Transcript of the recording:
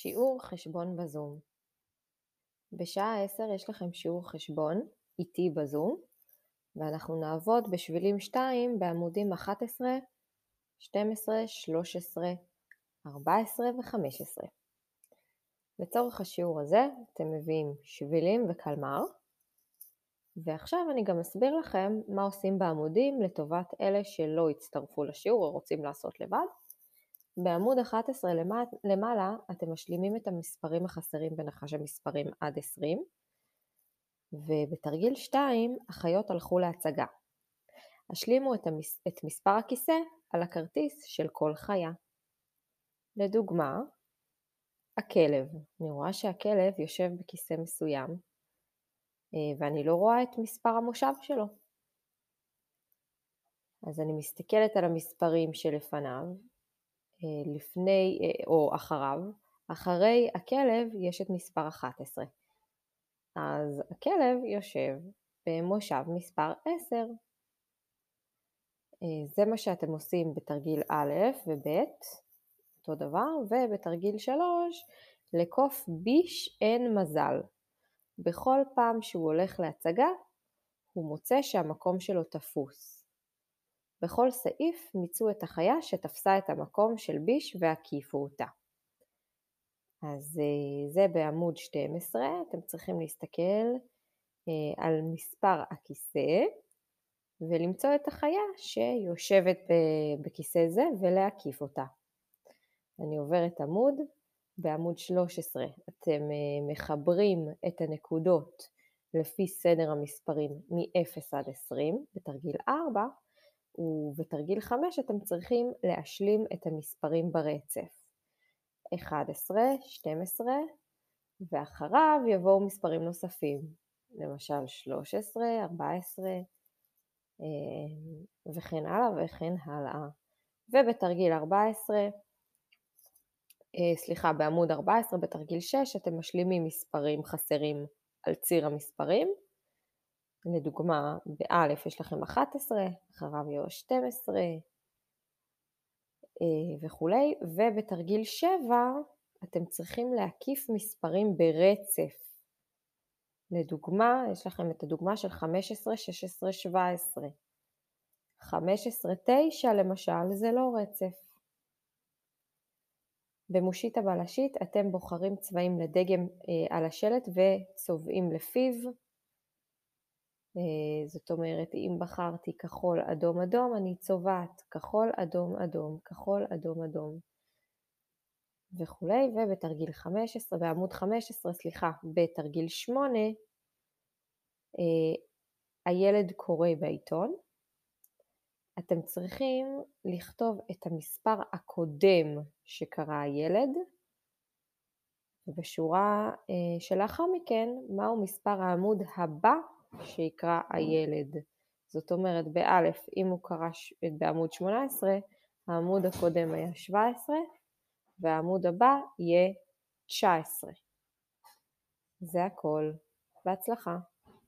שיעור חשבון בזום בשעה 10 יש לכם שיעור חשבון איתי בזום ואנחנו נעבוד בשבילים 2 בעמודים 11, 12, 13, 14 ו-15. לצורך השיעור הזה אתם מביאים שבילים וקלמר ועכשיו אני גם אסביר לכם מה עושים בעמודים לטובת אלה שלא הצטרפו לשיעור או רוצים לעשות לבד. בעמוד 11 למעלה אתם משלימים את המספרים החסרים בנחש המספרים עד 20 ובתרגיל 2 החיות הלכו להצגה. השלימו את, המס... את מספר הכיסא על הכרטיס של כל חיה. לדוגמה, הכלב, אני רואה שהכלב יושב בכיסא מסוים אה, ואני לא רואה את מספר המושב שלו. אז אני מסתכלת על המספרים שלפניו, לפני אה, או אחריו, אחרי הכלב יש את מספר 11. אז הכלב יושב במושב מספר 10. זה מה שאתם עושים בתרגיל א' וב', אותו דבר, ובתרגיל 3 לקוף ביש אין מזל. בכל פעם שהוא הולך להצגה, הוא מוצא שהמקום שלו תפוס. בכל סעיף מיצו את החיה שתפסה את המקום של ביש והקיפו אותה. אז אה, זה בעמוד 12, אתם צריכים להסתכל אה, על מספר הכיסא ולמצוא את החיה שיושבת בכיסא זה ולהקיף אותה. אני עוברת עמוד, בעמוד 13 אתם אה, מחברים את הנקודות לפי סדר המספרים מ-0 עד 20 בתרגיל 4 ובתרגיל 5 אתם צריכים להשלים את המספרים ברצף. 11, 12 ואחריו יבואו מספרים נוספים. למשל 13, 14 אה, וכן הלאה וכן הלאה. ובתרגיל 14 אה, סליחה, בעמוד 14 בתרגיל 6 אתם משלימים מספרים חסרים על ציר המספרים. לדוגמה, באלף יש לכם 11, אחריו יהיו 12 וכולי, ובתרגיל 7 אתם צריכים להקיף מספרים ברצף. לדוגמה, יש לכם את הדוגמה של 15, 16, 17. 15, 9 למשל זה לא רצף. במושיט הבלשית אתם בוחרים צבעים לדגם אה, על השלט וצובעים לפיו. אה, זאת אומרת, אם בחרתי כחול, אדום, אדום, אני צובעת כחול, אדום, אדום, כחול, אדום, אדום. וכולי, ובתרגיל 15, בעמוד 15, סליחה, בתרגיל 8, אה, הילד קורא בעיתון, אתם צריכים לכתוב את המספר הקודם שקרא הילד, ובשורה אה, שלאחר מכן מהו מספר העמוד הבא שיקרא הילד. זאת אומרת באלף, אם הוא קרא בעמוד 18, העמוד הקודם היה 17 והעמוד הבא יהיה 19. זה הכל. בהצלחה.